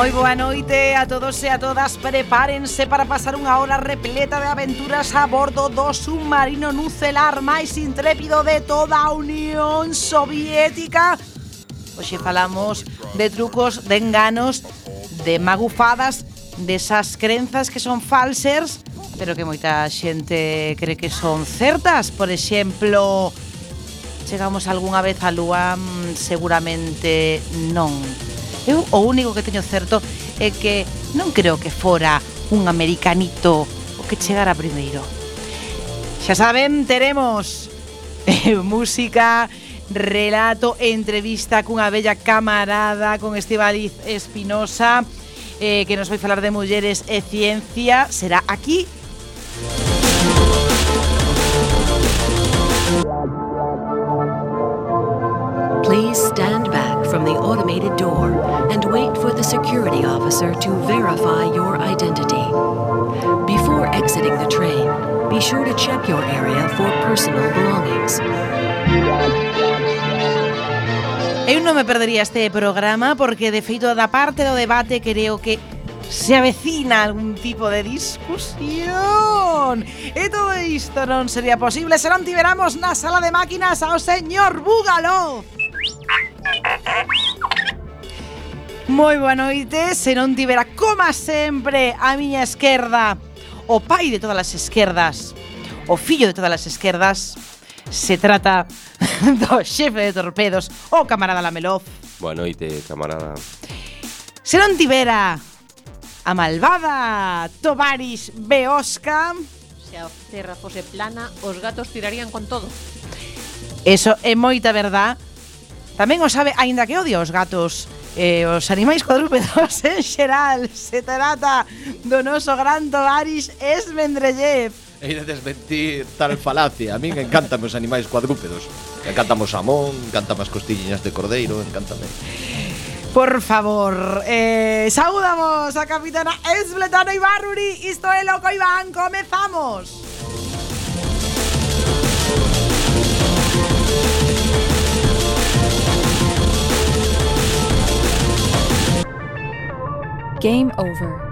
Moi boa noite a todos e a todas. Prepárense para pasar unha hora repleta de aventuras a bordo do submarino nucelar máis intrépido de toda a Unión Soviética. Oxe falamos de trucos, de enganos, de magufadas, desas crenzas que son falsers Pero que moita xente cree que son certas. Por exemplo, chegamos algunha vez a Lúa? Mm, seguramente non. Eu o único que teño certo é que non creo que fora un americanito o que chegara primeiro. Xa saben, teremos eh, música, relato, entrevista cunha bella camarada con Estibaliz Espinosa eh, que nos vai falar de mulleres e ciencia. Será aquí Please stand back. From the automated door and wait for the security officer to verify your identity. Before exiting the train, be sure to check your area for personal belongings. Eu non me perdería este programa porque de feito da parte do debate creo que se avecina algún tipo de discusión. E todo isto non sería posible se non tiveramos na sala de máquinas ao señor Búgalo. Moi boa noite, Serón Tibera, coma sempre, a miña esquerda, o pai de todas as esquerdas, o fillo de todas as esquerdas, se trata do xefe de torpedos, o camarada Lamelov. Boa noite, camarada. Serón Tibera, a malvada Tovaris Beosca. Se a terra fose plana, os gatos tirarían con todo. Eso é moita verdade Tamén o sabe, aínda que odio os gatos e eh, os animais cuadrúpedos en xeral, se trata do noso gran tovarix Esmendrellev. E de desmentir tal falacia. A min encantan os animais cuadrúpedos. Encantame o samón, encantan as costilliñas de cordeiro, encantame. Por favor, eh, saudamos a capitana Esbletano Ibarruri. Isto é Loco Iván, comezamos. Comezamos. Game over.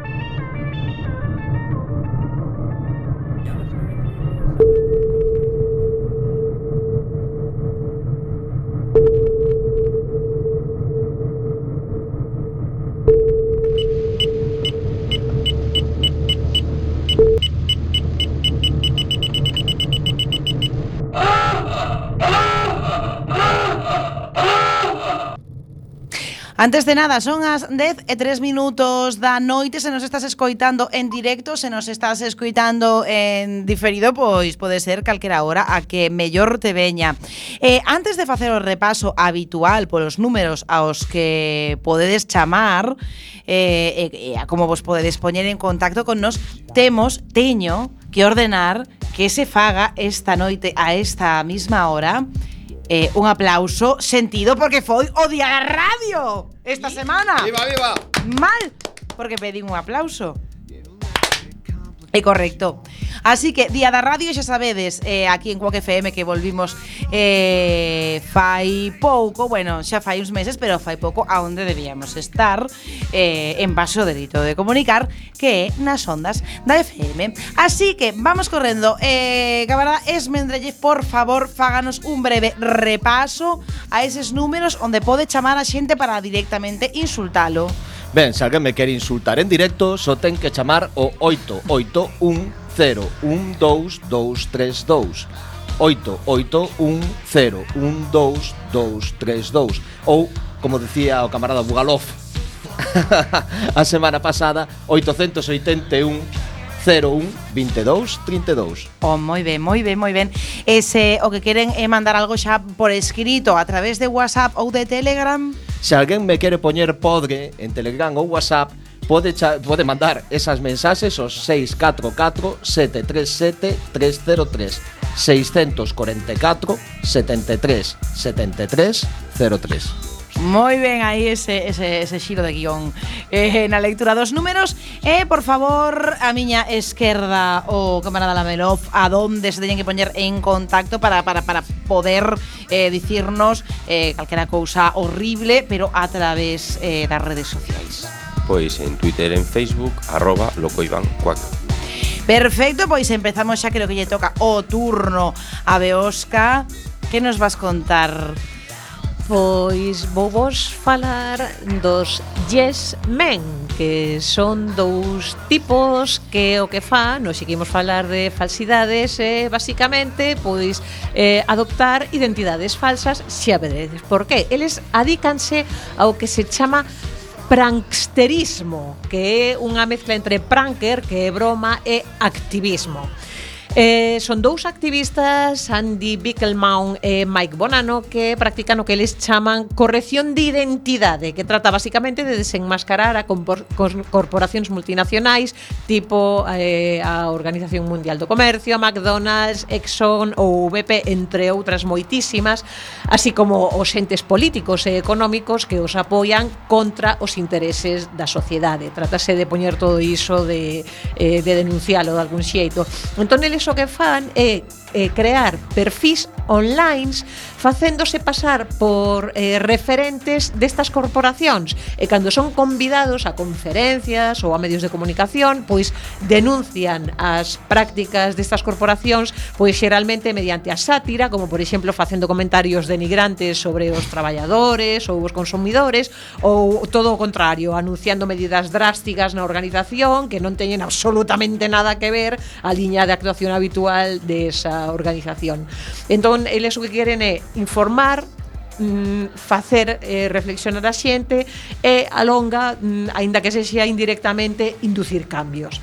Antes de nada, son as 10 e 3 minutos da noite. Se nos estás escoitando en directo Se nos estás escoitando en diferido Pois pode ser calquera hora a que mellor te veña. Eh, Antes de facer o repaso habitual Polos números aos que podedes chamar eh, e, e a como vos podedes poñer en contacto con nos Temos, teño que ordenar que se faga esta noite a esta misma hora eh, un aplauso sentido porque foi o día da radio esta semana. Viva, viva. Mal, porque pedí un aplauso. É correcto. Así que Día da Radio xa sabedes, eh, aquí en Coque FM que volvimos eh, fai pouco, bueno, xa fai uns meses, pero fai pouco a onde debíamos estar eh, en baso delito de comunicar que é nas ondas da FM. Así que vamos correndo. Eh, camarada Esmendrelle, por favor, fáganos un breve repaso a eses números onde pode chamar a xente para directamente insultalo. Ben, se alguén me quer insultar en directo, só ten que chamar o 881012232. 881012232. ou, como decía o camarada Bugalov a semana pasada, 881 01 22 32. Oh, moi ben, moi ben, moi ben. E se o que queren é mandar algo xa por escrito a través de WhatsApp ou de Telegram, Se alguén me quere poñer podre en Telegram ou WhatsApp, pode, cha, pode mandar esas mensaxes aos 644-737-303 644 73 73 03 Moi ben aí ese, ese, ese xiro de guión. Eh, na lectura dos números E eh, por favor a miña esquerda o oh, camarada Lamelov A donde se teñen que poñer en contacto para, para, para poder eh, dicirnos eh, calquera cousa horrible Pero a través eh, das redes sociais. Pois en Twitter en Facebook arroba locoiván cuac. Perfecto, pois empezamos xa creo que lle toca o turno a Beosca. Que nos vas contar? Pois vou vos falar dos Yes Men, que son dous tipos que o que fan, nos seguimos falar de falsidades, eh, basicamente, pois eh, adoptar identidades falsas xa veredes. Por que? Eles adícanse ao que se chama pranksterismo, que é unha mezcla entre pranker, que é broma, e activismo. Eh, son dous activistas, Andy Bickelmaun e Mike Bonano, que practican o que eles chaman corrección de identidade, que trata basicamente de desenmascarar a corporacións multinacionais tipo eh, a Organización Mundial do Comercio, a McDonald's, Exxon ou BP, entre outras moitísimas, así como os entes políticos e económicos que os apoian contra os intereses da sociedade. Trátase de poñer todo iso de, eh, de denuncialo de algún xeito. Entón, eles o que fan é eh, crear perfis online facéndose pasar por eh, referentes destas corporacións e cando son convidados a conferencias ou a medios de comunicación, pois denuncian as prácticas destas corporacións, pois xeralmente mediante a sátira, como por exemplo facendo comentarios denigrantes sobre os traballadores ou os consumidores, ou todo o contrario, anunciando medidas drásticas na organización que non teñen absolutamente nada que ver a liña de actuación habitual desa organización. Entón, eles o que queren é informar mm, facer eh, reflexionar a xente e alonga, mm, aínda que se xa indirectamente, inducir cambios.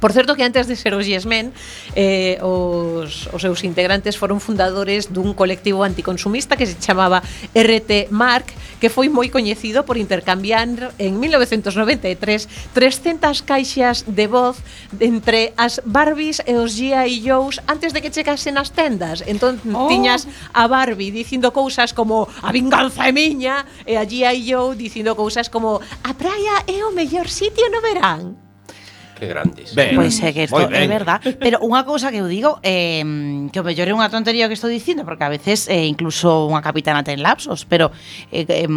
Por certo que antes de ser os Yes Men eh, os, os seus integrantes foron fundadores dun colectivo anticonsumista que se chamaba RT Mark que foi moi coñecido por intercambiar en 1993 300 caixas de voz entre as Barbies e os G.I. Joes antes de que chegasen as tendas entón oh. tiñas a Barbie dicindo cousas como a vinganza é miña e a G.I. Joe dicindo cousas como a praia é o mellor sitio no verán Que grandes. Ben, pois é que isto é verdad. Pero unha cousa que eu digo, eh, que o mellor é unha tontería que estou dicindo, porque a veces eh, incluso unha capitana ten lapsos, pero eh, eh,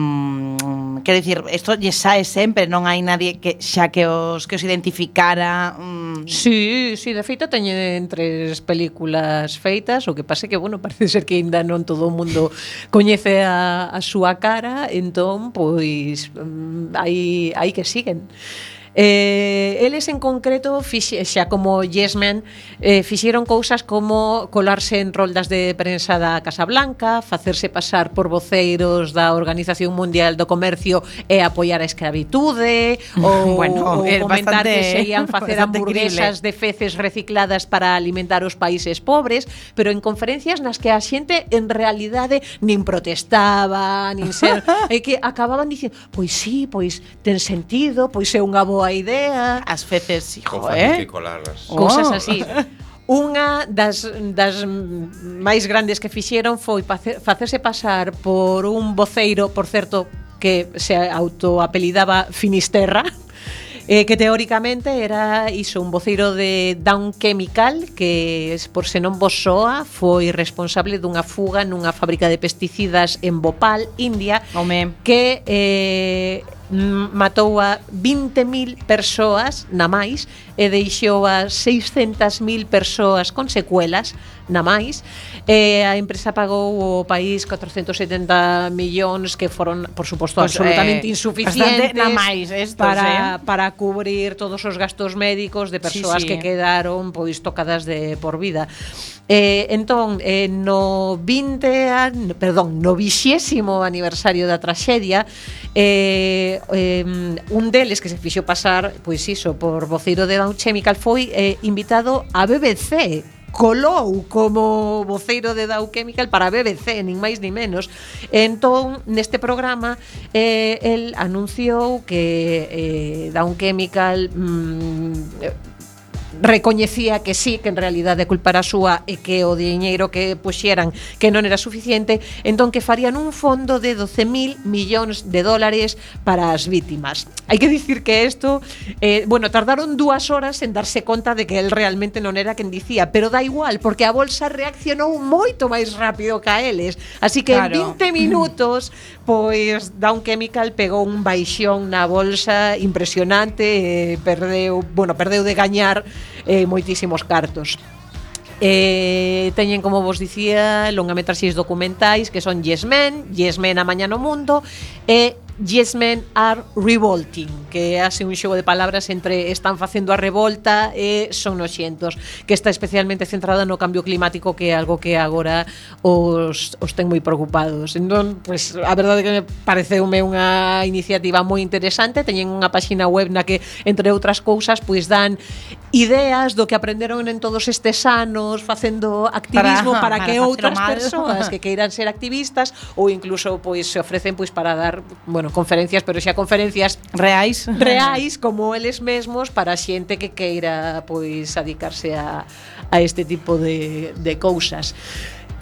quero dicir, isto lle sae sempre, non hai nadie que xa que os que os identificara. Mm. Sí, sí, de feito teñen tres películas feitas, o que pase que bueno, parece ser que aínda non todo o mundo coñece a, a súa cara, entón pois mm, hai hai que siguen. Eh, eles en concreto fixe, xa como Yes Man eh, fixeron cousas como colarse en roldas de prensa da Casa Blanca, facerse pasar por voceiros da Organización Mundial do Comercio e apoiar a escravitude ou, bueno, ou comentar bastante, que se ian facer hamburguesas de feces recicladas para alimentar os países pobres, pero en conferencias nas que a xente en realidade nin protestaba, nin ser, e que acababan dicindo, pois sí, pois ten sentido, pois é unha boa boa idea, As feces, hijo, eh? Oh. Cousas así. Unha das, das máis grandes que fixeron foi facerse pasar por un voceiro, por certo, que se autoapelidaba Finisterra, eh, que teóricamente era iso, un voceiro de Down Chemical que, por se non vos soa, foi responsable dunha fuga nunha fábrica de pesticidas en Bhopal, India, Home. que eh, matou a 20.000 persoas na máis e deixou a 600.000 persoas con secuelas na máis. Eh, a empresa pagou o país 470 millóns que foron, por suposto, pues, absolutamente eh, insuficientes na máis estos, para, eh? para cubrir todos os gastos médicos de persoas sí, sí. que eh. quedaron pois tocadas de por vida. Eh, entón, eh, no 20 an, perdón, no vixésimo aniversario da traxedia, eh, eh, un deles que se fixo pasar, pois iso, por voceiro de Dow Chemical foi eh, invitado a BBC colou como voceiro de Dow Chemical para a BBC, nin máis nin menos. Entón, neste programa, eh, el anunciou que eh, Dow Chemical... Mm, recoñecía que sí, que en realidade a culpa era súa e que o diñeiro que puxeran que non era suficiente, entón que farían un fondo de 12.000 millóns de dólares para as vítimas. Hai que dicir que isto, eh, bueno, tardaron dúas horas en darse conta de que el realmente non era quen dicía, pero da igual, porque a bolsa reaccionou moito máis rápido que a eles. Así que claro. en 20 minutos, pois Down Chemical pegou un baixón na bolsa impresionante, eh, perdeu, bueno, perdeu de gañar eh, moitísimos cartos. Eh, teñen, como vos dicía, longametraxes documentais que son Yes Men, Yes Men a Maña no Mundo e eh, Yes Men Are Revolting, que hace un xogo de palabras entre están facendo a revolta e son noxentos, que está especialmente centrada no cambio climático, que é algo que agora os, os ten moi preocupados. Entón, pues, a verdade que me pareceume unha iniciativa moi interesante, teñen unha páxina web na que, entre outras cousas, pois dan ideas do que aprenderon en todos estes anos facendo activismo para, para, para que outras persoas que queiran ser activistas ou incluso pois se ofrecen pois para dar, bueno, conferencias, pero xa conferencias reais, reais como eles mesmos para xente que queira pois adicarse a a este tipo de de cousas.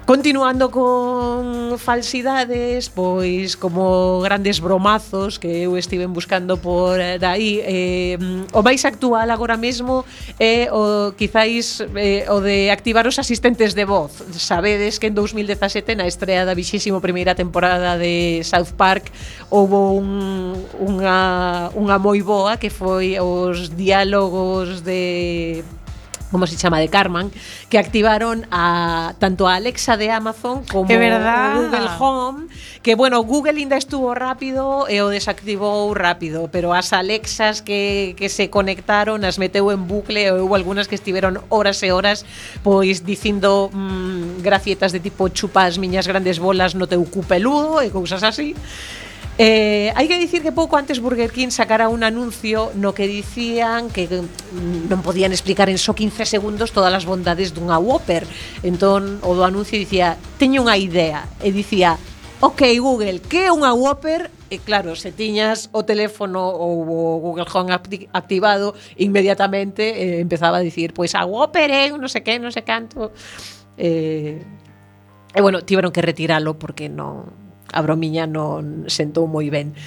Continuando con falsidades, pois como grandes bromazos que eu estiven buscando por eh, aí, eh, o máis actual agora mesmo é eh, o quizáis eh, o de activar os asistentes de voz. Sabedes que en 2017 na estrea da 21ª temporada de South Park houbo un, unha, unha moi boa que foi os diálogos de como se chama de Carman, que activaron a tanto a Alexa de Amazon como a Google Home, que bueno, Google ainda estuvo rápido e o desactivou rápido, pero as Alexas que, que se conectaron as meteu en bucle e houve algunhas que estiveron horas e horas pois dicindo mm, gracietas de tipo chupa as miñas grandes bolas no teu cu peludo e cousas así. Eh, hai que dicir que pouco antes Burger King sacara un anuncio no que dicían que mm, non podían explicar en só 15 segundos todas as bondades dunha Whopper. Entón, o do anuncio dicía, teño unha idea. E dicía, ok Google, que é unha Whopper? E claro, se tiñas o teléfono ou o Google Home acti activado, inmediatamente eh, empezaba a dicir, pois pues, a Whopper, eh, non sei que, non sei canto. Eh, E bueno, tiveron que retiralo porque non a bromiña non sentou moi ben.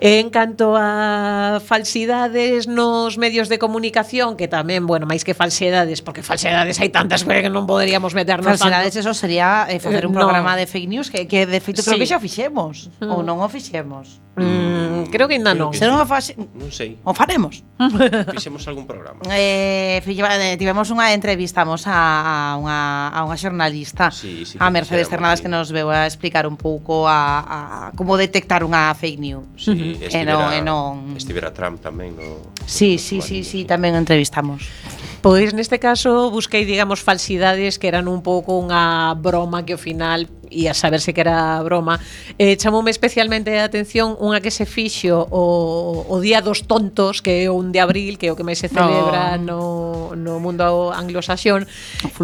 En canto a falsidades nos medios de comunicación, que tamén, bueno, máis que falsedades, porque falsedades hai tantas que non poderíamos meternos falsedades, tanto. eso sería eh, facer un eh, no. programa de fake news que, que de feito creo sí. que xa fixemos, mm. ou non o fixemos. Mm, creo que ainda non. Que Se non o fase... Non sei. O faremos. Fixemos algún programa. Eh, eh, tivemos unha entrevistamos a, a, unha, a unha xornalista, sí, sí, a Mercedes Cernadas, que nos veu a explicar un pouco a, a como detectar unha fake news. Sí, eh, e non, e eh, non... estivera Trump tamén. No, sí, sí, sí, sí, tamén entrevistamos. Pois neste caso busquei, digamos, falsidades que eran un pouco unha broma que ao final e a saber se que era broma, eh, chamoume especialmente a atención unha que se fixo o, o Día dos Tontos, que é o 1 de abril, que é o que máis se celebra no, no, no mundo anglosaxón,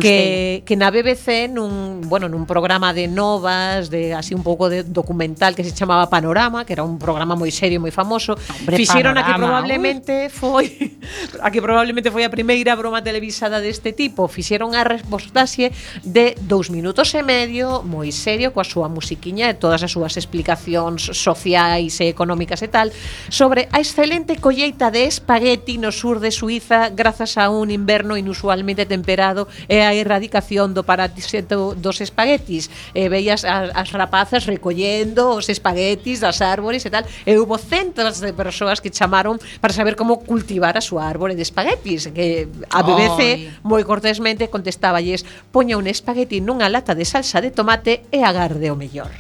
que, que na BBC, nun, bueno, nun programa de novas, de así un pouco de documental que se chamaba Panorama, que era un programa moi serio, moi famoso, Hombre, fixeron panorama. a que probablemente foi a que probablemente foi a primeira broma televisada deste tipo, fixeron a reportaxe de dous minutos e medio, moi serio coa súa musiquiña e todas as súas explicacións sociais e económicas e tal sobre a excelente colleita de espagueti no sur de Suiza grazas a un inverno inusualmente temperado e a erradicación do paratiseto dos espaguetis e veías as, as rapazas recollendo os espaguetis das árbores e tal e hubo centos de persoas que chamaron para saber como cultivar a súa árbore de espaguetis que a BBC Oy. moi cortésmente contestáballes poña un espagueti nunha lata de salsa de tomate e agarde o mellor.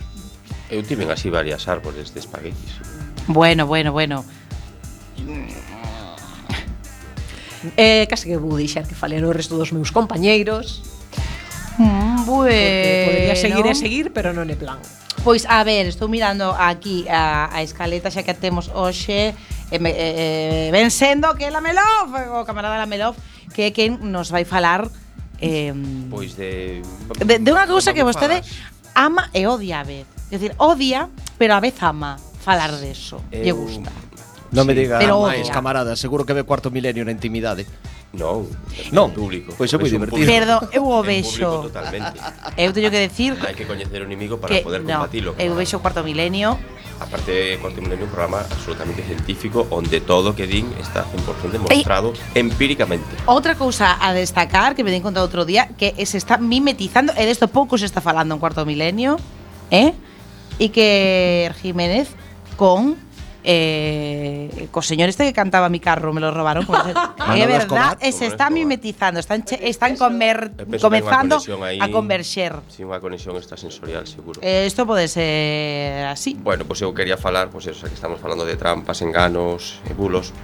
Eu tiven así varias árbores de espaguetis. Bueno, bueno, bueno. Eh, case que vou deixar que falen o resto dos meus compañeiros. Mm, bueno. Podería seguir e seguir, pero non é plan. Pois a ver, estou mirando aquí a, a escaleta xa que a temos hoxe e me, e, e, ven sendo que é la Melof, o camarada la Melof, que é quen nos vai falar eh, pois de de, de unha cousa que vostede ama e odia a vez. É decir, odia, pero a vez ama falar deso. De eso. Eu... Lle gusta. Non sí, me diga máis, camarada, seguro que ve cuarto milenio na intimidade. Non, non, público. Pois é moi divertido. Perdón, eu o vexo. Totalmente. Eh, eu teño que decir hai que coñecer o inimigo para que, poder no, combatilo. Eu vexo Cuarto Milenio. Aparte, Cuarto Milenio é un programa absolutamente científico onde todo o que din está 100% demostrado empíricamente. Outra cousa a destacar que me den conta outro día que se está mimetizando eh, e desto pouco se está falando en Cuarto Milenio, eh? E que Jiménez con eh, co señor este que cantaba mi carro, me lo robaron. Pues, é verdad, Escobar, se están mimetizando, están, che, están comer, comezando ahí, a converxer. Sí, unha conexión extrasensorial, seguro. Eh, Isto pode ser así. Bueno, pois pues eu quería falar, pois pues eso, que estamos falando de trampas, enganos, e bulos.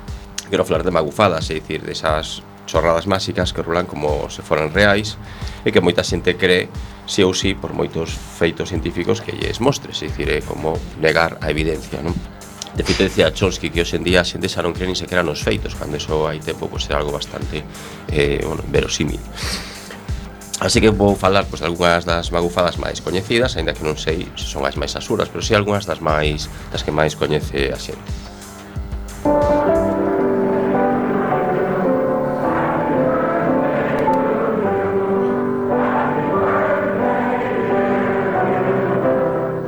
Quero falar de magufadas, é dicir, desas chorradas máxicas que rulan como se foran reais e que moita xente cree si ou si por moitos feitos científicos que lles mostres, é dicir, é como negar a evidencia, non? deficiencia decía Chomsky que hoxe en día a xente xa non cree nin sequera nos feitos cando iso hai tempo pois era algo bastante eh, bueno, verosímil Así que vou falar pois, de algunhas das magufadas máis coñecidas, aínda que non sei se son as máis asuras, pero si sí algunhas das máis das que máis coñece a xente.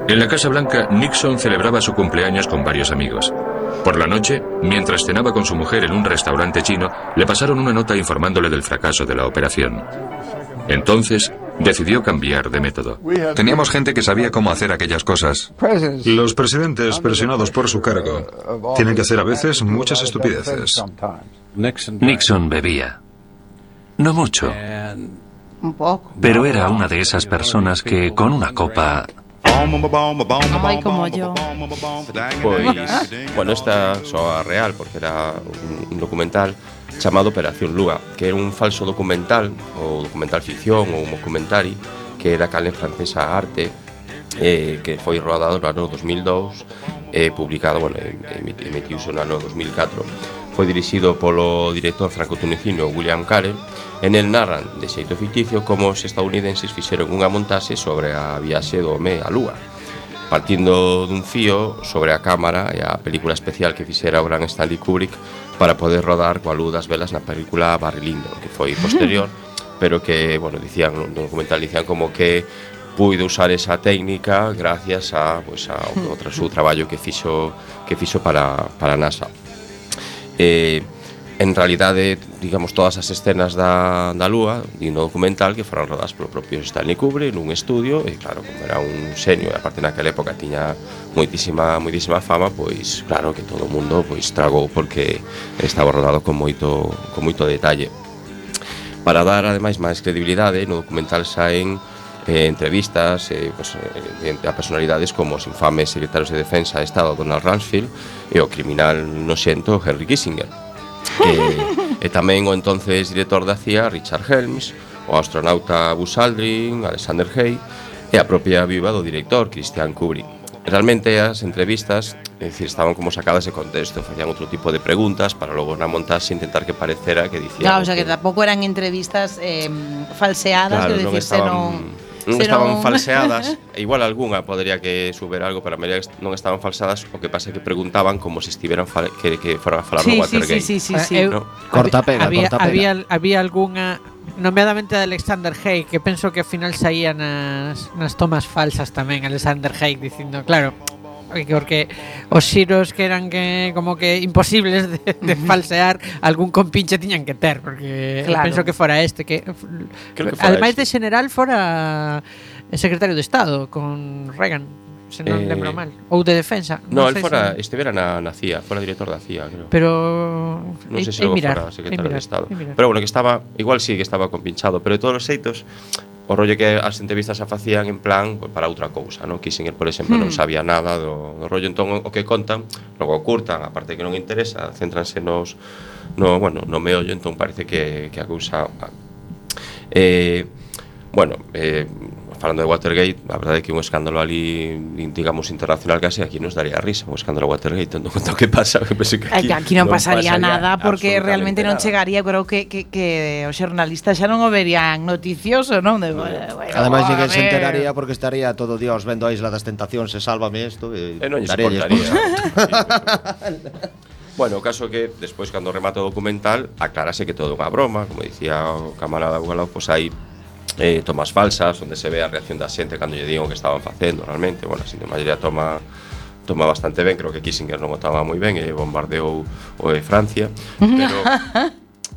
En la Casa Blanca, Nixon celebraba su cumpleaños con varios amigos. Por la noche, mientras cenaba con su mujer en un restaurante chino, le pasaron una nota informándole del fracaso de la operación. Entonces, decidió cambiar de método. Teníamos gente que sabía cómo hacer aquellas cosas. Los presidentes, presionados por su cargo, tienen que hacer a veces muchas estupideces. Nixon bebía. No mucho, pero era una de esas personas que con una copa Ay, como yo. Pois, bueno, esta soa real, porque era un, un documental chamado Operación Lúa, que era un falso documental, ou documental ficción, ou un documentari, que era cale francesa arte, eh, que foi rodado no ano 2002 e eh, publicado, bueno, emitiuse no ano 2004. Foi dirixido polo director franco-tunecino William Carell En el narran, de xeito ficticio, como os estadounidenses fixeron unha montaxe sobre a viaxe do home á Lúa, partindo dun fío sobre a cámara e a película especial que fixera o gran Stanley Kubrick para poder rodar coa luz das velas na película Barry Lyndon, que foi posterior, pero que, bueno, dicían, no documental dicían como que puido usar esa técnica gracias a, pues, a outro seu traballo que fixo que fixo para, para a NASA. Eh, en realidade, digamos, todas as escenas da, da Lúa e no documental que foran rodadas polo propio Stanley Kubrick nun estudio e claro, como era un xenio e aparte naquela época tiña moitísima, moitísima fama pois claro que todo o mundo pois tragou porque estaba rodado con moito, con moito detalle. Para dar ademais máis credibilidade no documental saen eh, entrevistas eh, pues, eh, a personalidades como os infames secretarios de defensa de Estado Donald Rumsfeld e o criminal noxento Henry Kissinger e, e tamén o entonces director da CIA, Richard Helms, o astronauta Buzz Aldrin, Alexander Hay e a propia viva do director, Christian Kubrick. Realmente as entrevistas é dicir, estaban como sacadas de contexto, facían outro tipo de preguntas para logo na montaxe intentar que parecera que dicían... Claro, o sea, que, que tampouco eran entrevistas eh, falseadas, claro, de dicirse non... Estaban... non non Serón. estaban falseadas, e igual algunha podría que subir algo, pero a maioría non estaban falseadas, o que pasa é que preguntaban como se estiveran fal que, que foran a falar sí, no Watergate. Sí, sí, sí, sí, sí. Eu, no. Corta pega, había, corta pega. Había, había alguna Nomeadamente de Alexander Haig, que penso que ao final saía nas, nas tomas falsas tamén Alexander Haig dicindo, claro, porque os xiros que eran que como que imposibles de, de falsear, algún compinche tiñan que ter, porque claro. penso que fora este que, Creo que fora ademais este. de general fora secretario de Estado con Reagan se non eh, lembro mal. Ou de defensa. No, non el fora, se... estivera na, na CIA, fora director da CIA, creo. Pero... Non eh, sei se eh, logo fora secretario eh, mirar, de Estado. Pero bueno, que estaba, igual sí que estaba compinchado, pero de todos os xeitos, o rollo que as entrevistas a facían en plan pues, para outra cousa, non? Kissinger, por exemplo, hmm. non sabía nada do, do rollo, entón o que contan, logo curtan, a parte que non interesa, céntranse nos no, bueno, no meollo, entón parece que, que a cousa eh, bueno, eh, falando de Watergate, a verdade é que un escándalo ali, digamos, internacional case, aquí nos daría risa, un escándalo Watergate, tendo conta o que pasa, que pensei que aquí, aquí non, non pasaría, pasaría nada, porque realmente nada. non chegaría, creo que, que, que os xornalistas xa non o verían noticioso, non? De, bueno, bueno, Ademais, ninguén se enteraría porque estaría todo Dios vendo a Isla das Tentacións e sálvame isto, e, e eh, non lle soportaría. Bueno, o caso que despois cando remata o documental aclarase que todo unha broma, como dicía o camarada Bugalao, pois pues, hai eh, tomas falsas onde se ve a reacción da xente cando lle digo que estaban facendo realmente bueno, a xente maioría toma toma bastante ben, creo que Kissinger non votaba moi ben e eh, bombardeou o de Francia, pero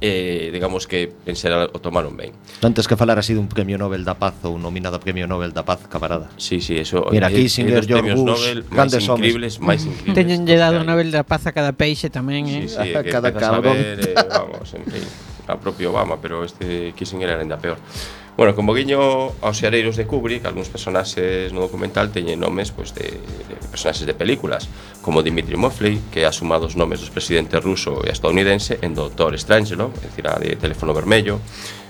eh, digamos que en xeral o tomaron ben. Antes que falar así dun premio Nobel da Paz ou nominado premio Nobel da Paz, camarada. Sí, sí, eso. Mira, eh, Kissinger, eh, George Bush, Nobel, grandes máis increíbles, máis increíbles. Teñenlle dado o Nobel da Paz a cada peixe tamén, eh. Sí, sí, a cada cabrón. A ver, eh, vamos, en fin, a propio Obama, pero este Kissinger era ainda peor. Bueno, como guiño aos xareiros de Kubrick, algúns personaxes no documental teñen nomes pois, de, de personaxes de películas, como Dimitri Mofley, que ha sumado os nomes dos presidentes ruso e estadounidense en Doctor Strangelove, é dicir, a de Teléfono Vermello,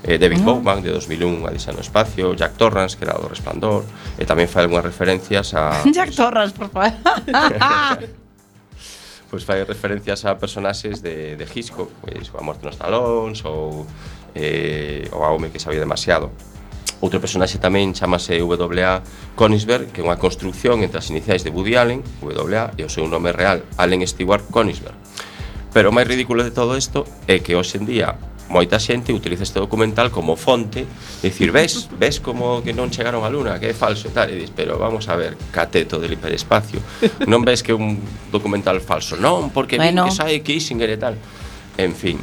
eh, David ah. Bowman, de 2001, a Disa no Espacio, Jack Torrance, que era do Resplandor, e tamén fai algunhas referencias a... Jack pues, Torrance, por favor. pois pues, fai referencias a personaxes de, de Hitchcock, pois, pues, a Morte nos Talóns, ou eh, o a home que sabía demasiado. Outro personaxe tamén chamase W.A. Konisberg, que é unha construcción entre as iniciais de Woody Allen, W.A., e o seu nome real, Allen Stewart Konisberg. Pero o máis ridículo de todo isto é que hoxe en día moita xente utiliza este documental como fonte de dicir, ves, ves como que non chegaron a luna, que é falso e tal, e dis, pero vamos a ver, cateto del hiperespacio, non ves que é un documental falso, non, porque bueno. que sai Kissinger e tal, en fin,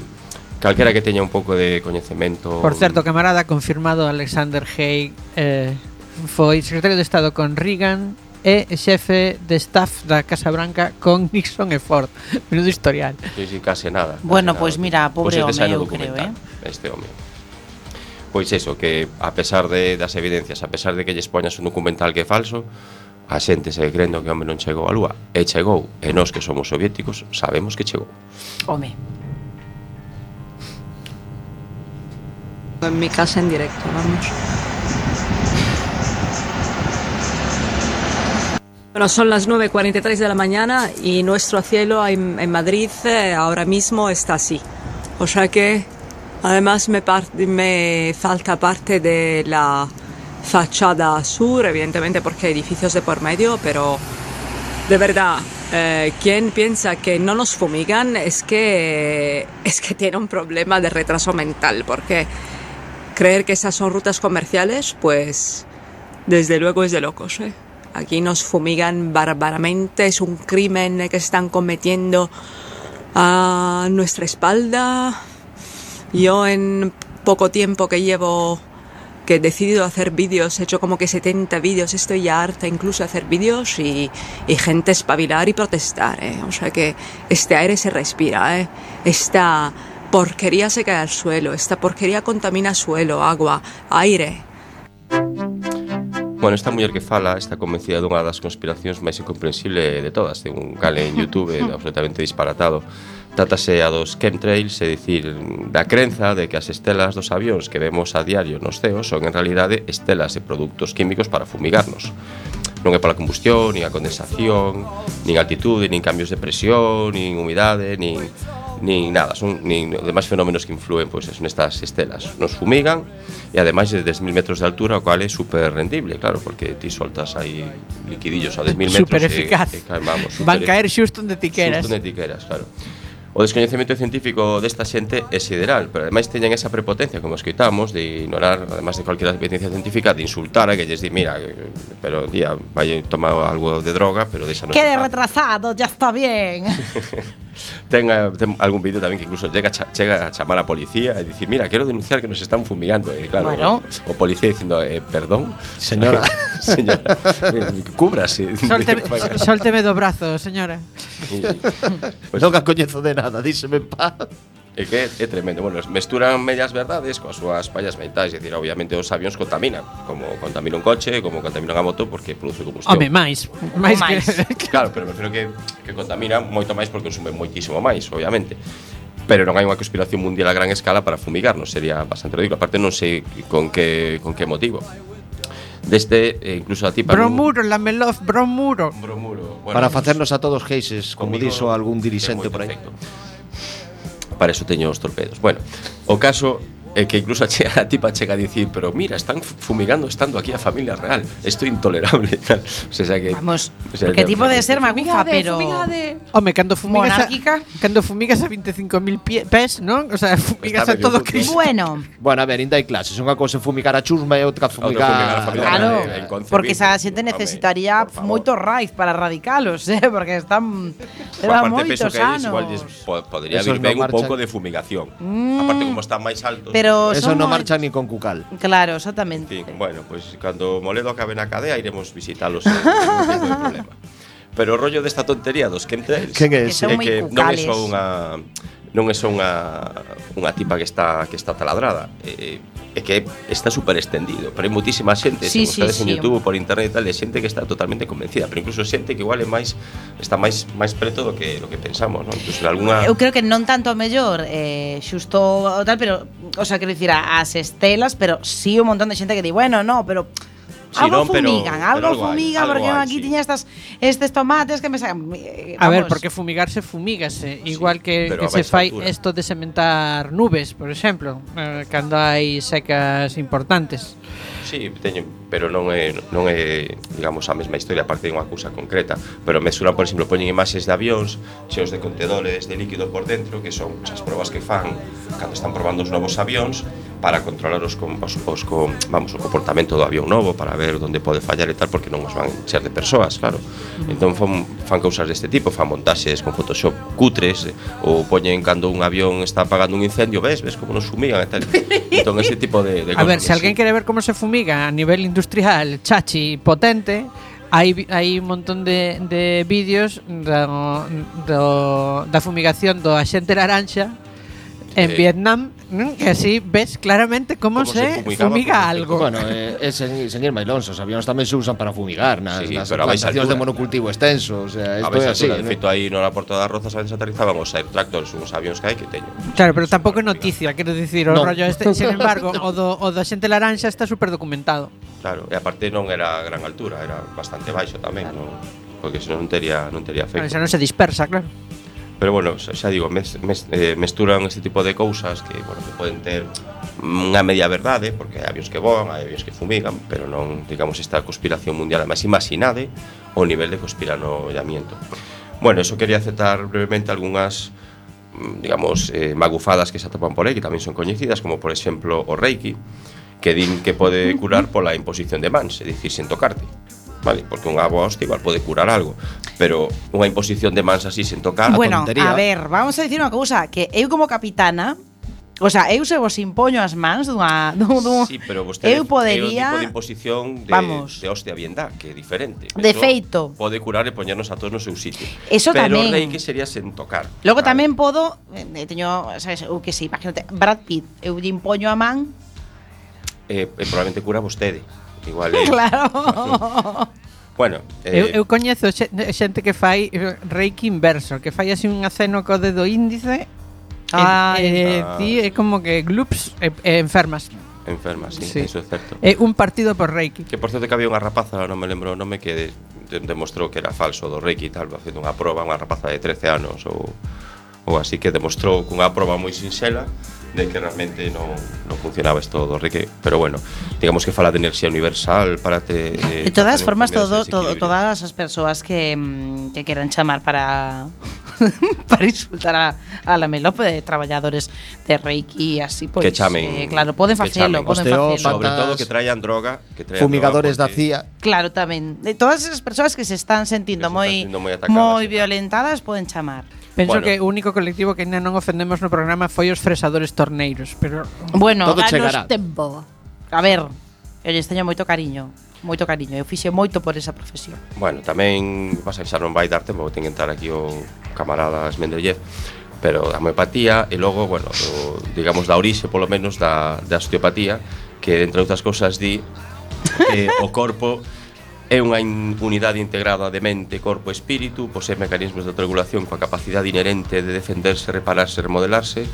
calquera que teña un pouco de coñecemento. Por certo, camarada, confirmado Alexander Haig eh, foi secretario de Estado con Reagan e xefe de staff da Casa Branca con Nixon e Ford. Menudo historial. Sí, sí, case nada. Case bueno, pois pues mira, pobre pues home, eu creo, eh. Este home. Pois eso, que a pesar de das evidencias, a pesar de que lles poñas un documental que é falso, a xente segue crendo que o home non chegou á lúa, e chegou, e nós que somos soviéticos sabemos que chegou. Home. En mi casa en directo, vamos. Bueno, son las 9.43 de la mañana y nuestro cielo en, en Madrid eh, ahora mismo está así. O sea que además me, me falta parte de la fachada sur, evidentemente porque hay edificios de por medio, pero de verdad, eh, quien piensa que no nos fumigan es que, es que tiene un problema de retraso mental, porque creer que esas son rutas comerciales, pues desde luego es de locos. ¿eh? Aquí nos fumigan bárbaramente, es un crimen que están cometiendo a nuestra espalda. Yo en poco tiempo que llevo que he decidido hacer vídeos, he hecho como que 70 vídeos, estoy ya harta incluso de hacer vídeos y, y gente espabilar y protestar, ¿eh? o sea que este aire se respira, ¿eh? esta porquería se cae al suelo, esta porquería contamina suelo, agua, aire. Bueno, esta muller que fala está convencida dunha das conspiracións máis incomprensible de todas, de un cale en Youtube absolutamente disparatado. Trátase a dos chemtrails, é dicir, da crenza de que as estelas dos avións que vemos a diario nos ceos son en realidade estelas de produtos químicos para fumigarnos. Non é pola combustión, nin a condensación, nin altitude, nin cambios de presión, nin humidade, nin nin nada, son nin demais fenómenos que influen pois pues, nestas estelas. Nos fumigan e ademais de 10.000 metros de altura, o cual é super rendible, claro, porque ti soltas aí liquidillos a 10.000 metros super eficaz. E, e caen, vamos, super Van caer xusto onde ti queras. Xusto onde ti queras, claro. O descoñecemento científico desta xente é sideral, pero ademais teñen esa prepotencia como escoitamos de ignorar, ademais de calquera evidencia científica, de insultar a que lles di, mira, pero tía, vai tomar algo de droga, pero deixa no. Quede retrasado, ya está bien. ten, ten algún vídeo tamén que incluso chega, chega a chamar a policía e dicir, mira, quero denunciar que nos están fumigando. E claro, bueno. o, o policía dicindo, eh, perdón, señora, señora, cúbrase. Solte, solteme do brazo, señora. Pues, non a coñezo de nada, díseme en paz. É que é tremendo. Bueno, mesturan medias verdades coas súas fallas mentais, é dicir, obviamente os avións contaminan, como contamina un coche, como contamina unha moto porque produce combustión. Home, máis, máis. Que... claro, pero me que que contamina moito máis porque consume moitísimo máis, obviamente. Pero non hai unha conspiración mundial a gran escala para fumigarnos, sería bastante ridículo. Aparte non sei con que con que motivo deste eh, incluso a ti para Bromuro, un... lameloz, bromuro. Bromuro. Bueno, para facernos a todos geises, como dixo algún dirixente por aí. Perfecto para eso teño os torpedos. Bueno, o caso é que incluso a, che, a tipa chega a dicir pero mira, están fumigando estando aquí a familia real isto é intolerable tal. o sea, que, Vamos, o sea, ya- tipo de ser magufa, pero Home, cando fumigas Monárquica. a, cando fumigas a 25.000 pie- pés, non? O sea, fumigas Está a todo Cristo. bueno, Bueno, a ver, ainda hai clases. Unha cousa é fumigar a chusma e outra fumigar a fumigar... familia claro, porque esa xente necesitaría moito raíz para radicalos, eh, porque están Por levan aparte penso moitos que a eles igual podría vir ben un pouco de fumigación. Mm. Aparte como están máis altos. Pero Pero eso non marcha ni con Cucal. Claro, exactamente. En fin, bueno, pois pues, cando Moledo acabe na cadea iremos visitalos, non ten problema. Pero o rollo desta tontería dos chemtrails Quen é, que, que, eh, que non é só unha non é só unha, unha tipa que está que está taladrada, é, é que está super extendido, pero hai moitísima xente, sí, se sí, sí, en YouTube, por internet e tal, de xente que está totalmente convencida, pero incluso xente que igual é máis está máis máis preto do que do que pensamos, non? Incluso alguna Eu creo que non tanto a mellor eh xusto tal, pero o sea, quero dicir as estelas, pero sí un montón de xente que di, bueno, no, pero sí, algo non, pero, fumigan, pero algo, algo fumiga, hay, porque algo hai, aquí sí. tiña estas estes tomates que me sacan. Eh, a ver, porque fumigarse fumígase, sí, igual que, que se fai isto de sementar nubes, por exemplo, eh, cando hai secas importantes. Sí, teño, pero non é, non é, digamos, a mesma historia, aparte de unha cousa concreta. Pero mesuran, por exemplo, poñen imaxes de avións cheos de contedores de líquido por dentro, que son as probas que fan cando están probando os novos avións para controlar os, com, os, os com, vamos, o comportamento do avión novo, para ver onde pode fallar e tal, porque non os van encher de persoas, claro. Mm. Entón fan, fan cousas deste tipo, fan montaxes con Photoshop cutres, ou poñen cando un avión está apagando un incendio, ves, ves como nos fumigan e tal. Entón ese tipo de, de A ver, se alguén quere ver como se hormiga a nivel industrial chachi potente, hai, hai un montón de, de vídeos do, do, da fumigación do axente laranxa En eh, Vietnam, que así ves claramente cómo, cómo se, se fumiga algo. Bueno, eh, é seguir máis longe, os avións tamén se usan para fumigar nas, sí, nas pero plantacións de monocultivo extenso, o sea, isto é así. De feito, aí no aeroporto das Rozas antes aterrizaban os air tractors, uns avións que hai que teño. Claro, pero tampouco é noticia, quero dicir, o no. rollo este, sin embargo, o do, o do xente laranxa está super documentado. Claro, e aparte non era a gran altura, era bastante baixo tamén, claro. no? porque senón non tería, non tería efecto. Claro, non se dispersa, claro. Pero bueno, xa digo, mes, mes, eh, mesturan este tipo de cousas que, bueno, que poden ter unha media verdade, porque hai avións que voan, hai avións que fumigan, pero non, digamos, esta conspiración mundial, además imaginade o nivel de conspiranollamiento. Bueno, eso quería aceptar brevemente algunhas mm, digamos, eh, magufadas que se atopan por aí, que tamén son coñecidas, como por exemplo o Reiki, que din que pode curar pola imposición de mans, é dicir, sen tocarte vale, porque unha boa hostia igual pode curar algo, pero unha imposición de mans así sen tocar bueno, a tontería. Bueno, a ver, vamos a dicir unha cousa, que eu como capitana O sea, eu se vos impoño as mans dunha, dunha sí, pero vostede, eu podería é tipo de imposición de, vamos, de hostia bien que é diferente. De Eso feito. Pode curar e poñernos a todos no seu sitio. Eso pero tamén. Pero lei que sería sen tocar. Logo vale. tamén podo, eh, eh, teño, sabes, eu que si, sí, imagínate, Brad Pitt, eu lle impoño a man. Eh, eh, probablemente cura vostede. Igual é. Claro. Bueno, eh... eu, eu coñezo xente que fai reiki inverso, que fai así un aceno co dedo índice ah, e, e eh, ah. ti é como que glups e, e enfermas. Enfermas, sí, sí, eso é certo. É un partido por reiki. Que por certo que había unha rapaza, non me lembro o nome que de, demostrou que era falso do reiki e tal, facendo unha proba, unha rapaza de 13 anos ou ou así que demostrou cunha proba moi sinxela de que realmente non, non funcionaba isto do reque, pero bueno, digamos que fala de enerxía universal para te De todas formas, todo, todo, todas as persoas que, mm, que queran chamar para para insultar a, a la melope de traballadores de Reiki e así, pois, que chamen, eh, claro, poden que facelo, poden facelo. sobre todo que traian droga, que traian Fumigadores da droga porque- CIA. Claro, tamén. De todas esas persoas que se están sentindo moi moi moi violentadas poden chamar. Penso bueno. que o único colectivo que ainda non ofendemos no programa foi os fresadores torneiros, pero bueno, todo chegará. tempo. A ver, eu lles teño moito cariño, moito cariño. Eu fixe moito por esa profesión. Bueno, tamén vas a xa non vai dar tempo, ten que entrar aquí o camarada Mendeleev, pero a homeopatía e logo, bueno, o, digamos da orixe polo menos da, da osteopatía, que entre outras cousas di que o corpo É unha unidade integrada de mente, corpo e espírito, posee mecanismos de autorregulación coa capacidade inherente de defenderse, repararse, e remodelarse,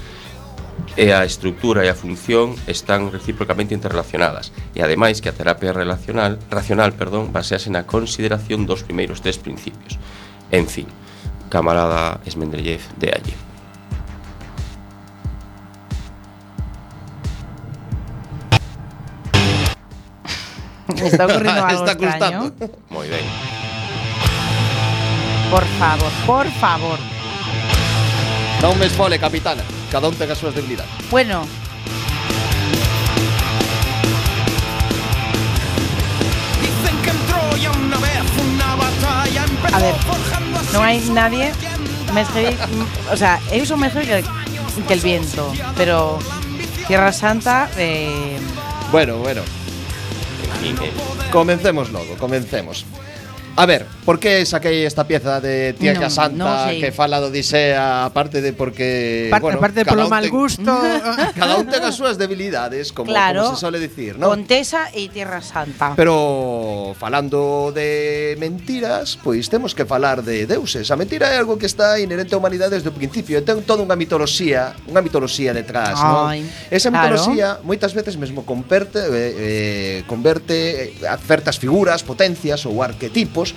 e a estructura e a función están recíprocamente interrelacionadas e ademais que a terapia relacional racional, perdón, basease na consideración dos primeiros tres principios. En fin, camarada Esmendrellev de allí. Me está ocurriendo algo Está extraño. gustando. Moi ben. Por favor, por favor. Non me esfole, capitana. Cada un ten as súas debilidades. Bueno. A ver, non hai nadie o sea, eu son heavy que, que el viento, pero Tierra Santa eh, Bueno, bueno. Miguel. Comencemos logo, comencemos. A ver, por que saquei esta pieza de Tía no, Santa no, sí. que fala do Odisea, aparte de porque, Parte, bueno, aparte polo mal gusto, cada un ten as súas debilidades, como, claro, como se sole dicir, ¿no? Contesa e Tierra Santa. Pero falando de mentiras, pois temos que falar de deuses. A mentira é algo que está inherente á humanidade desde o principio, e ten toda unha mitoloxía, unha mitoloxía detrás, Ay, ¿no? Esa claro. mitoloxía moitas veces mesmo converte eh, eh, converte a certas figuras, potencias ou arquetipos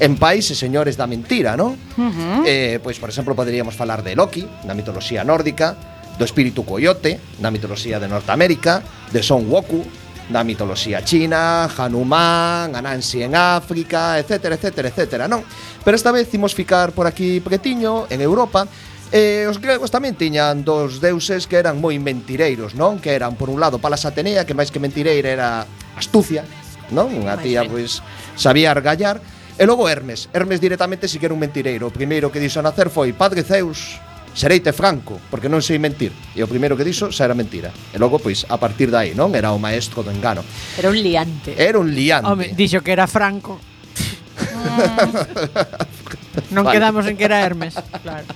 en pais e señores da mentira, non? Uh -huh. eh, pois, por exemplo, poderíamos falar de Loki, na mitoloxía nórdica, do espírito coyote, na mitoloxía de Norteamérica, de Son Goku, na mitoloxía china, Hanuman, Anansi en África, etcétera, etcétera, etcétera, non? Pero esta vez imos ficar por aquí pequetiño, en Europa, E os gregos tamén tiñan dos deuses que eran moi mentireiros, non? Que eran, por un lado, Palas Atenea, que máis que mentireira era astucia, non? Unha tía, pois, sabía argallar E logo Hermes, Hermes directamente si que era un mentireiro. O primeiro que dixo a nacer foi Padre Zeus, sereite franco, porque non sei mentir. E o primeiro que dixo xa era mentira. E logo, pois, a partir de aí, non? Era o maestro do engano. Era un liante. Era un liante. Home, dixo que era franco. non vale. quedamos en que era Hermes, claro.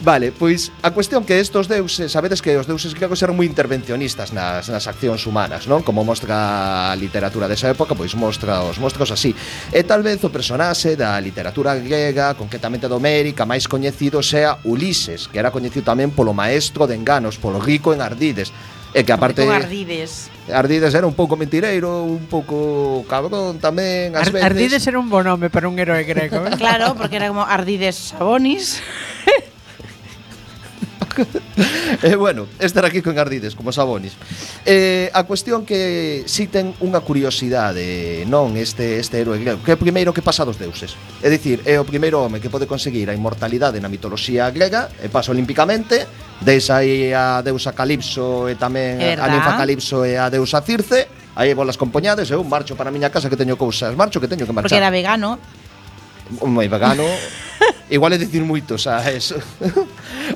Vale, pois a cuestión que estos deuses, sabedes que os deuses gregos eran moi intervencionistas nas, nas accións humanas, non? Como mostra a literatura desa época, pois mostra os mostros así. E tal vez o personaxe da literatura grega, concretamente do Mérica, máis coñecido sea Ulises, que era coñecido tamén polo maestro de enganos, polo rico en ardides. E que aparte Con Ardides. Ardides era un pouco mentireiro, un pouco cabrón tamén, ás Ar veces. Ardides era un bo nome para un héroe greco. ¿eh? claro, porque era como Ardides Sabonis. e eh, bueno, estar aquí con ardides, como sabonis. Eh, a cuestión que si ten unha curiosidade, non este este héroe grego, que é o primeiro que pasa dos deuses. É dicir, é o primeiro home que pode conseguir a inmortalidade na mitoloxía grega, e pasa olímpicamente, deis aí a deusa Calipso e tamén a ninfa Calipso e a deusa Circe, aí bolas compoñades, eu marcho para a miña casa que teño cousas, marcho que teño que marchar. Porque era vegano moi vegano Igual é dicir moito, xa, eso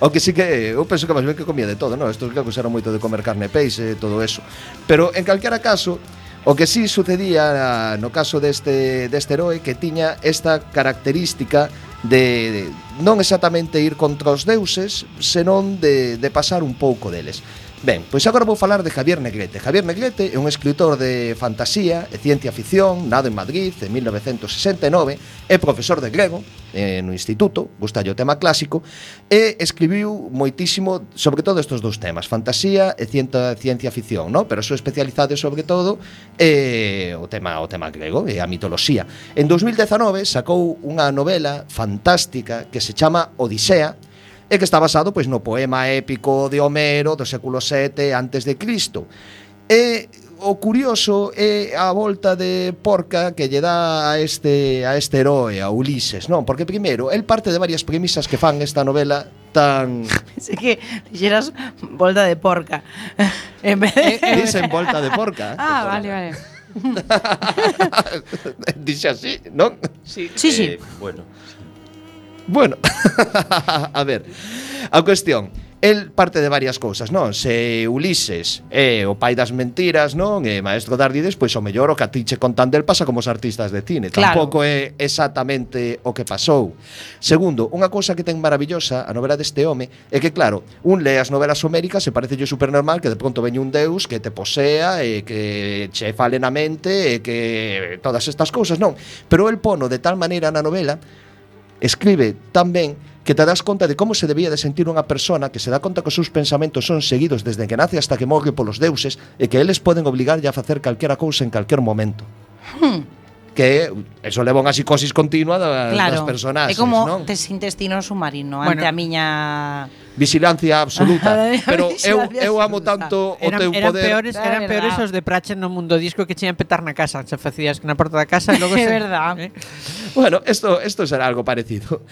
O que sí que, eu penso que máis ben que comía de todo, non? Estos que eran moito de comer carne e peixe e todo eso. Pero, en calquera caso, o que sí sucedía no caso deste, deste heroe Que tiña esta característica de, de non exactamente ir contra os deuses Senón de, de pasar un pouco deles. Ben, pois agora vou falar de Javier Negrete. Javier Negrete é un escritor de fantasía e ciencia ficción, nado en Madrid en 1969, é profesor de grego eh, no instituto, gustalle o tema clásico, e escribiu moitísimo sobre todo estes dous temas, fantasía e ciencia, ciencia ficción, no? pero sou especializado sobre todo eh, o tema o tema grego e a mitoloxía. En 2019 sacou unha novela fantástica que se chama Odisea, e que está basado pois, no poema épico de Homero do século VII antes de Cristo. E o curioso é a volta de porca que lle dá a este a este heroe, a Ulises, non? Porque primeiro, el parte de varias premisas que fan esta novela tan Pensé que dixeras volta de porca. en vez de... Eh, eh, dicen volta de porca. Eh. Ah, vale, vale. Dixe así, non? Sí, sí. Eh, bueno, Bueno, a ver, a cuestión El parte de varias cousas, non? Se Ulises é eh, o pai das mentiras, non? E eh, Maestro Dardides, pois o mellor o que a ti che contan del pasa como os artistas de cine. Claro. Tampouco é exactamente o que pasou. Segundo, unha cousa que ten maravillosa a novela deste home é que, claro, un lee as novelas homéricas e parece super normal que de pronto veña un deus que te posea e que che fale na mente e que todas estas cousas, non? Pero el pono de tal maneira na novela Escribe tan ben que te das conta de como se debía de sentir unha persona que se dá conta que os seus pensamentos son seguidos desde que nace hasta que morre polos deuses e que eles poden obligarlle a facer calquera cousa en calquer momento. Hmm que eso leva unha psicosis continua da, claro, das personas. É como non? tes intestino submarino bueno. ante a miña vigilancia absoluta. pero eu eu amo tanto o eran, teu eran poder. Peores, eran verdad. peores os de Prachen no mundo disco que cheían petar na casa, se facías na porta da casa e logo É verdad. Eh? Bueno, isto isto será algo parecido.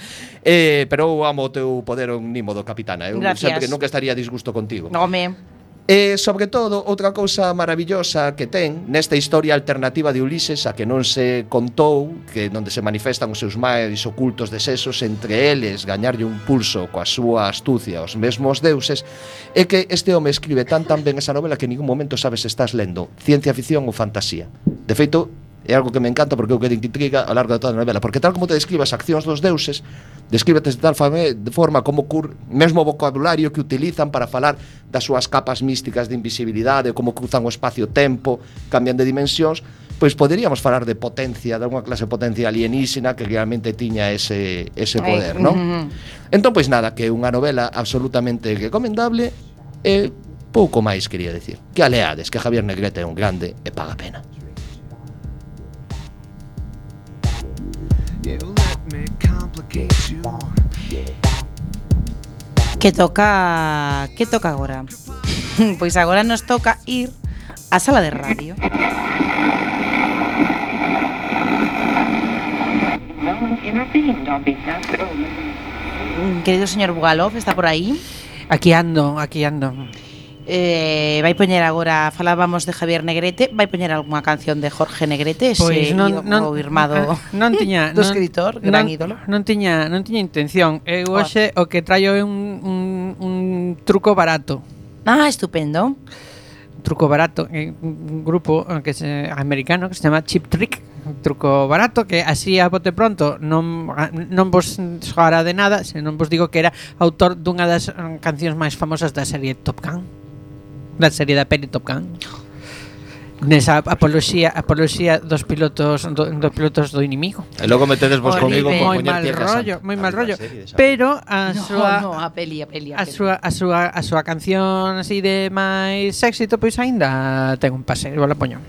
Eh, pero eu amo o teu poder omnimo do capitana. Eu Gracias. sempre que nunca estaría disgusto contigo. No. E, sobre todo, outra cousa maravillosa que ten nesta historia alternativa de Ulises a que non se contou, que onde se manifestan os seus máis ocultos desesos entre eles, gañarlle un pulso coa súa astucia aos mesmos deuses, é que este home escribe tan tan ben esa novela que en ningún momento sabes se estás lendo ciencia ficción ou fantasía. De feito, é algo que me encanta porque eu o que intriga ao largo de toda a novela, porque tal como te describe as accións dos deuses, descríbetes de tal fame, eh, de forma como cur, mesmo o vocabulario que utilizan para falar das súas capas místicas de invisibilidade, como cruzan o espacio-tempo, cambian de dimensións, pois poderíamos falar de potencia, de unha clase de potencia alienígena que realmente tiña ese, ese poder, Ay, non? Entón, pois nada, que é unha novela absolutamente recomendable e pouco máis, quería decir. Que aleades, que Javier Negrete é un grande e paga pena. Que toca que toca agora? pois agora nos toca ir á sala de radio. Querido señor Bugalov, está por aí? Aquí ando, aquí ando. eh, vai poñer agora falábamos de Javier Negrete, vai poñer algunha canción de Jorge Negrete, ese pois, non, non, o irmado non tiña, do escritor, non, gran non, ídolo. Non tiña, non tiña intención. Eu hoxe o que traio é un, un, un truco barato. Ah, estupendo. truco barato, eh, un grupo eh, que se, americano que se chama Chip Trick, un truco barato que así a bote pronto non, ah, non vos soará de nada, se non vos digo que era autor dunha das eh, cancións máis famosas da serie Top Gun na serie da peli Top Gun nesa apoloxía apoloxía dos pilotos do, dos pilotos do inimigo. E logo metedes vos Horrible. comigo con moi mal rollo, moi mal rollo. Pero a no, súa no, a peli, a peli, a, a peli. súa a súa a súa canción así de máis éxito pois aínda ten un pase, vou la poño.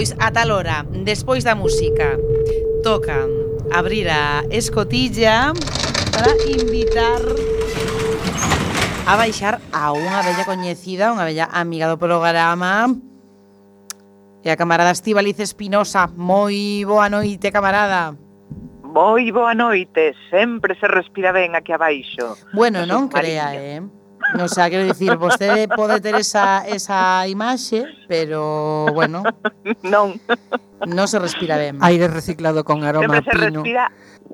pois a tal hora, despois da música, toca abrir a escotilla para invitar a baixar a unha bella coñecida, unha bella amiga do programa, e a camarada Estivaliz Espinosa. Moi boa noite, camarada. Moi boa noite, sempre se respira ben aquí abaixo. Bueno, non crea, eh? O sea, quero dicir, vostede pode ter esa, esa imaxe, pero, bueno... Non. Non se respira ben. Aire reciclado con aroma Sempre se pino. respira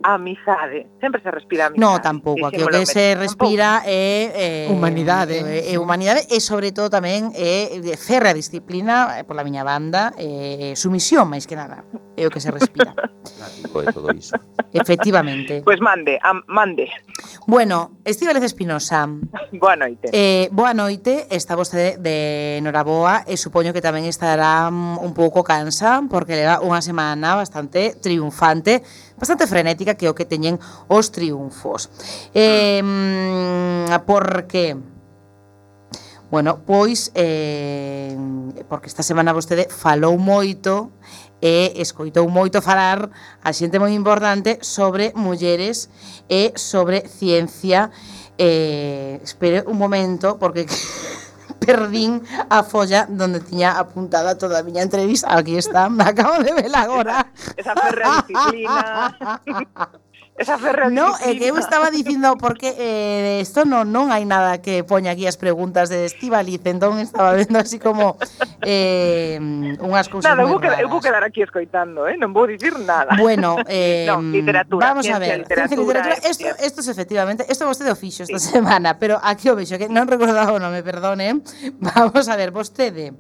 amizade. Sempre se respira amizade. No, tampouco. Aquí o que se respira é, Eh, humanidade. É, é humanidade e, sobre todo, tamén é ferra disciplina, eh, pola miña banda, Eh, sumisión, máis que nada. É o que se respira. é pois, todo iso. Efectivamente. Pois pues mande, am, mande. Bueno, Estíbalez Espinosa. boa noite. Eh, boa noite. Está vostede de Noraboa e supoño que tamén estará mm, un pouco cansa porque leva unha semana bastante triunfante bastante frenética que é o que teñen os triunfos. Eh, porque... Bueno, pois, eh, porque esta semana vostede falou moito e escoitou moito falar a xente moi importante sobre mulleres e sobre ciencia. Eh, espere un momento, porque perdín a folla donde tiña apuntada toda a miña entrevista. Aquí está, me acabo de ver agora. Esa ferra disciplina. Esa ferrería. No, é eh, que eu estaba dicindo porque eh, isto non non hai nada que poña aquí as preguntas de Estivaliz, entón estaba vendo así como eh, unhas cousas Nada, eu vou, quedar, eu vou quedar aquí escoitando, eh? non vou dicir nada. Bueno, eh, no, literatura, vamos ciencia, a ver, literatura, ciencia, literatura, eh. esto, esto es efectivamente, esto vostede o fixo esta sí. semana, pero aquí o vexo que non recordaba o nome, perdone. Vamos a ver, vostede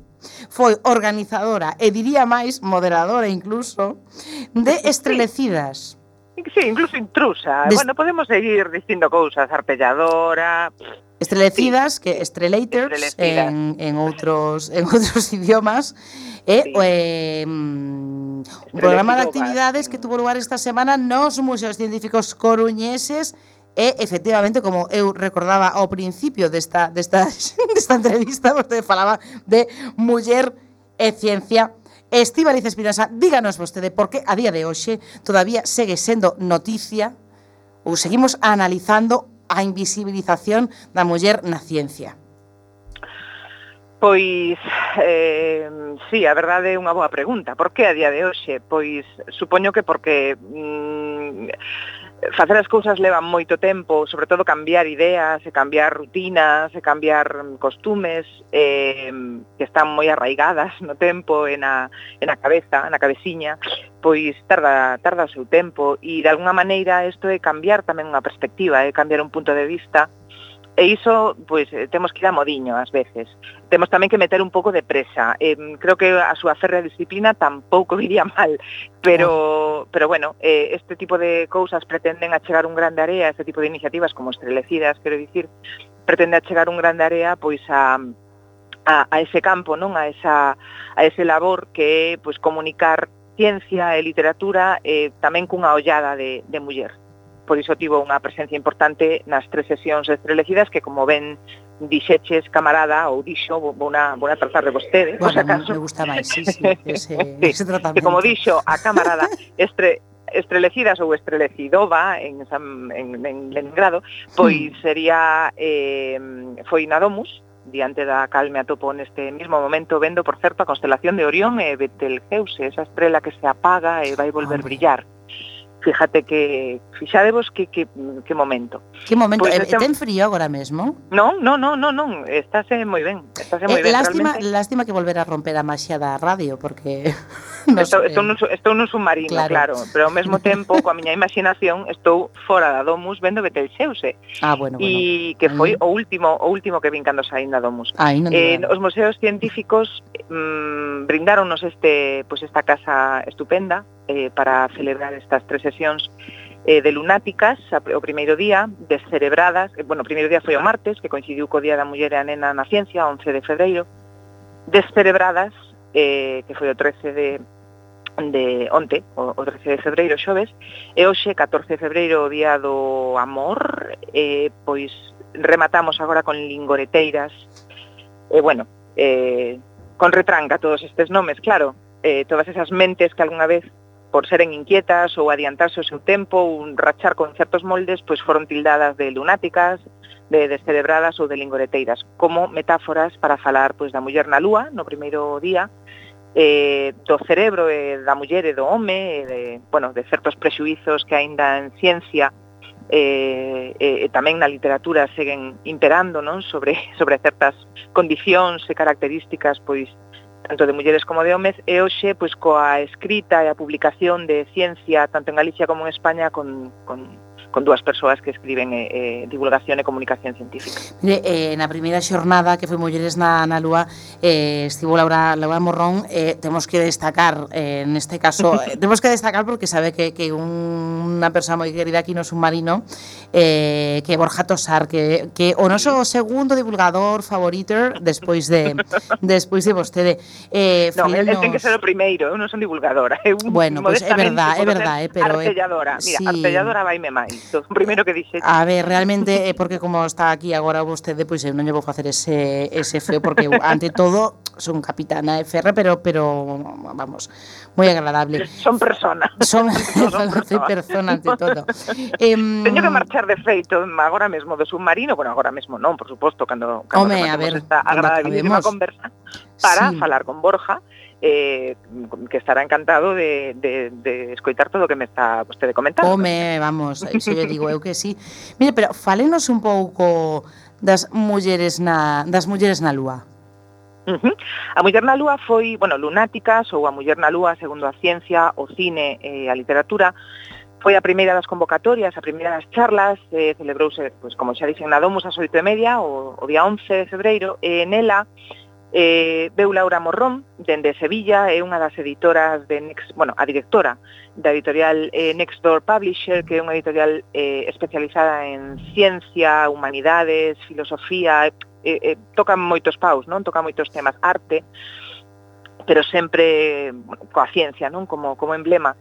foi organizadora e diría máis moderadora incluso de Estrelecidas. Sí Sí, incluso intrusa. Des... Bueno, podemos seguir dicindo cousas, arpelladora... Estrelecidas, sí. que estrelators Estrelecidas. en, en outros en outros idiomas e sí. eh, un programa de actividades que tuvo lugar esta semana nos Museos Científicos Coruñeses E, efectivamente, como eu recordaba ao principio desta, desta, desta entrevista, vostede falaba de muller e ciencia Estíbaliz Espinosa, díganos vostede por que a día de hoxe todavía segue sendo noticia ou seguimos analizando a invisibilización da muller na ciencia. Pois, eh, sí, a verdade é unha boa pregunta. Por que a día de hoxe? Pois, supoño que porque mm, facer as cousas leva moito tempo, sobre todo cambiar ideas, e cambiar rutinas, e cambiar costumes eh, que están moi arraigadas no tempo e na, e na cabeza, na cabeciña, pois tarda, tarda o seu tempo e de alguna maneira isto é cambiar tamén unha perspectiva, é cambiar un punto de vista e iso, pois, temos que ir a modiño ás veces temos tamén que meter un pouco de presa. Eh, creo que a súa férrea disciplina tampouco iría mal, pero, pero bueno, eh, este tipo de cousas pretenden achegar un grande área, este tipo de iniciativas como estrelecidas, quero dicir, pretende achegar un grande área pois a, a, a ese campo, non a esa a ese labor que é pois comunicar ciencia e literatura eh, tamén cunha ollada de, de muller. Por iso tivo unha presencia importante nas tres sesións estrelecidas que, como ben dixeches camarada ou dixo bona, bona tratar de vostede. Bueno, por acaso. me gusta máis, sí, sí, ese, sí. ese tratamento como dixo a camarada estre, estrelecidas ou estrelecidova en, San, en, en Leningrado pois hmm. sería eh, foi na Domus diante da cal me atopo neste mismo momento vendo por certo a constelación de Orión e Betelgeuse, esa estrela que se apaga e vai volver a brillar. Fíjate que, fixadevos que, que, que momento. Que momento, pois, eh, pues, ten frío agora mesmo? Non, non, non, non, non. estáse moi ben, estáse moi eh, ben. Lástima, realmente. lástima que volver a romper a maxia da radio, porque... No estou, estou, nun, estou nun submarino, claro. claro, pero ao mesmo tempo, coa miña imaginación, estou fora da Domus vendo Betelxeuse. Ah, bueno, bueno. E que foi mm. o último o último que vin cando saín da Domus. Ai, non eh, os museos científicos mm, brindáronnos este, pues esta casa estupenda, eh, para celebrar estas tres sesións eh, de lunáticas o primeiro día, descerebradas, eh, bueno, o primeiro día foi o martes, que coincidiu co Día da Muller e a Nena na Ciencia, 11 de febreiro, descerebradas, eh, que foi o 13 de de onte, o, o 13 de febreiro, xoves, e hoxe, 14 de febreiro, o Día do Amor, eh, pois rematamos agora con lingoreteiras, e eh, bueno, eh, con retranca todos estes nomes, claro, eh, todas esas mentes que algunha vez por seren inquietas ou adiantarse o seu tempo ou rachar con certos moldes, pois foron tildadas de lunáticas, de descerebradas ou de lingoreteiras, como metáforas para falar pois da muller na lúa no primeiro día, eh, do cerebro eh, da muller e do home, e de, bueno, de certos prexuizos que aínda en ciencia eh, eh, e tamén na literatura seguen imperando non sobre sobre certas condicións e características pois tanto de mulleres como de homes, e hoxe pois, coa escrita e a publicación de ciencia tanto en Galicia como en España con, con con dúas persoas que escriben eh, eh, divulgación e comunicación científica. Mire, eh, na primeira xornada que foi Mulleres na, na Lúa, eh, estivo Laura, Laura Morrón, eh, temos que destacar, eh, neste caso, eh, temos que destacar porque sabe que, que un, unha persoa moi querida aquí no submarino, eh, que Borja Tosar, que, que o noso segundo divulgador favorito despois de despois de vostede. Eh, no, el, el ten que ser o primeiro, eu non son divulgadora. Eu bueno, pois pues é verdad, é verdad. eh, pero... Eh, artelladora, mira, sí. artelladora vaime máis. Isto, o primeiro que dixe. A ver, realmente é porque como está aquí agora vostede, pois eu non lle vou facer ese ese feo porque ante todo son capitana de Ferre, pero pero vamos, moi agradable. Son persona. Son, son persona. persona ante todo. Eh, Teño que marchar de feito agora mesmo do submarino, bueno, agora mesmo non, por suposto, cando, cando Home, a ver, esta agradabilísima conversa para sí. falar con Borja eh, que estará encantado de, de, de escoitar todo o que me está vostede comentando. Home, vamos, iso eu digo eu que sí. Mire, pero falenos un pouco das mulleres na, das mulleres na lúa. Uh -huh. A Muller na Lúa foi, bueno, Lunáticas ou a Muller na Lúa, segundo a ciencia, o cine e eh, a literatura, foi a primeira das convocatorias, a primeira das charlas, eh, celebrouse, pois, como xa dixen, na Domus a 8 e media, o, o día 11 de febreiro, e nela Eh, veu Laura Morrón, dende Sevilla, é unha das editoras de Next, bueno, a directora da editorial eh, Next Door Publisher, que é unha editorial eh, especializada en ciencia, humanidades, filosofía, eh, eh, tocan moitos paus, non? Toca moitos temas, arte, pero sempre bueno, coa ciencia, non? Como, como emblema.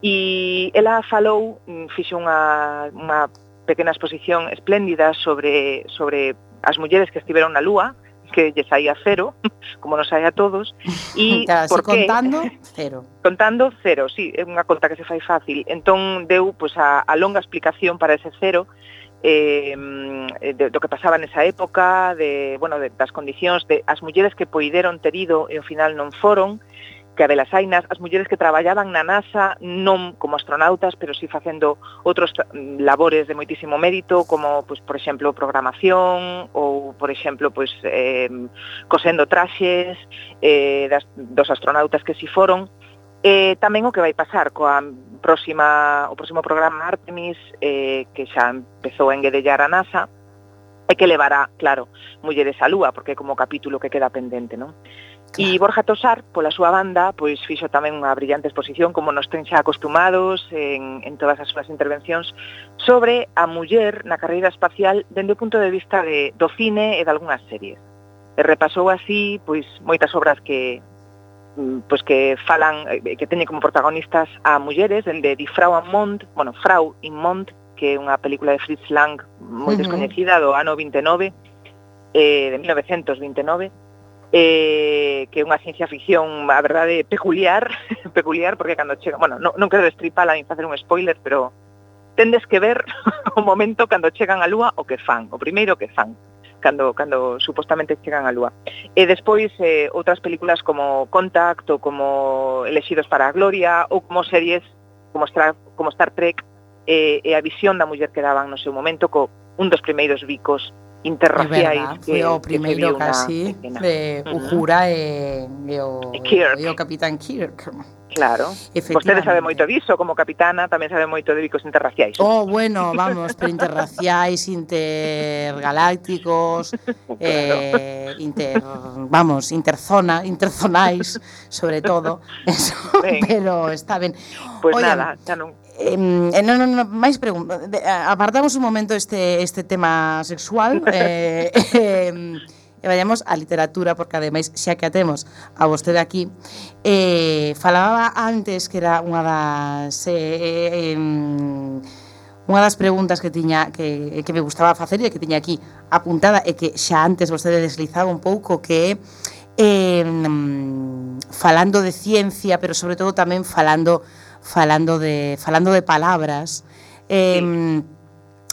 E ela falou, mm, fixo unha, unha pequena exposición espléndida sobre, sobre as mulleres que estiveron na Lúa, que lle saía cero, como nos saía a todos, e claro, por qué? contando cero. Contando cero, sí, é unha conta que se fai fácil. Entón deu pois a, a longa explicación para ese cero eh, de, do que pasaba nesa época, de, bueno, de, das condicións de as mulleres que poideron ter ido e ao final non foron, que a velas ainas, as mulleres que traballaban na NASA non como astronautas, pero sí facendo outros labores de moitísimo mérito, como, pois, por exemplo, programación ou, por exemplo, pois, eh, cosendo traxes eh, das, dos astronautas que si foron. Eh, tamén o que vai pasar coa próxima, o próximo programa Artemis, eh, que xa empezou a enguedellar a NASA, e que levará, claro, mulleres á lúa, porque é como o capítulo que queda pendente, non? Claro. E Borja Tosar, pola súa banda, pois fixo tamén unha brillante exposición, como nos ten xa acostumados en, en todas as súas intervencións, sobre a muller na carreira espacial dende o punto de vista de, do cine e de algunhas series. E repasou así pois moitas obras que mm, pois que falan eh, que teñen como protagonistas a mulleres, dende Die Frau am Mond, bueno, Frau in Mond, que é unha película de Fritz Lang moi uh -huh. descoñecida do ano 29, eh, de 1929, eh, que é unha ciencia ficción, a verdade, peculiar, peculiar porque cando chega, bueno, non, non quero destripala nin facer un spoiler, pero tendes que ver o momento cando chegan á lúa o que fan, o primeiro que fan cando cando supostamente chegan á lúa. E despois eh, outras películas como Contact ou como Elexidos para a Gloria ou como series como Star, como Star Trek eh, e a visión da muller que daban no seu momento co un dos primeiros bicos interraciais que foi o primeiro que casi de Uhura uh -huh. e, e, o, e, Kirk. e o Capitán Kirk. Claro. Vostede sabe moito diso, como capitana tamén sabe moito de bicos interraciais. Oh, bueno, vamos, pero interraciais, intergalácticos, claro. eh, inter, vamos, interzona, interzonais, sobre todo. Eso, ben. pero está ben. Pois pues nada, xa non Eh, non, non, non, máis pregunta eh, eh, apartamos un momento este, este tema sexual eh, eh, e vayamos á literatura porque ademais xa que atemos a vostede aquí eh, falaba antes que era unha das eh, eh, unha das preguntas que tiña que, eh, que me gustaba facer e que tiña aquí apuntada e que xa antes vostede deslizaba un pouco que eh, falando de ciencia pero sobre todo tamén falando de falando de falando de palabras. Eh, sí.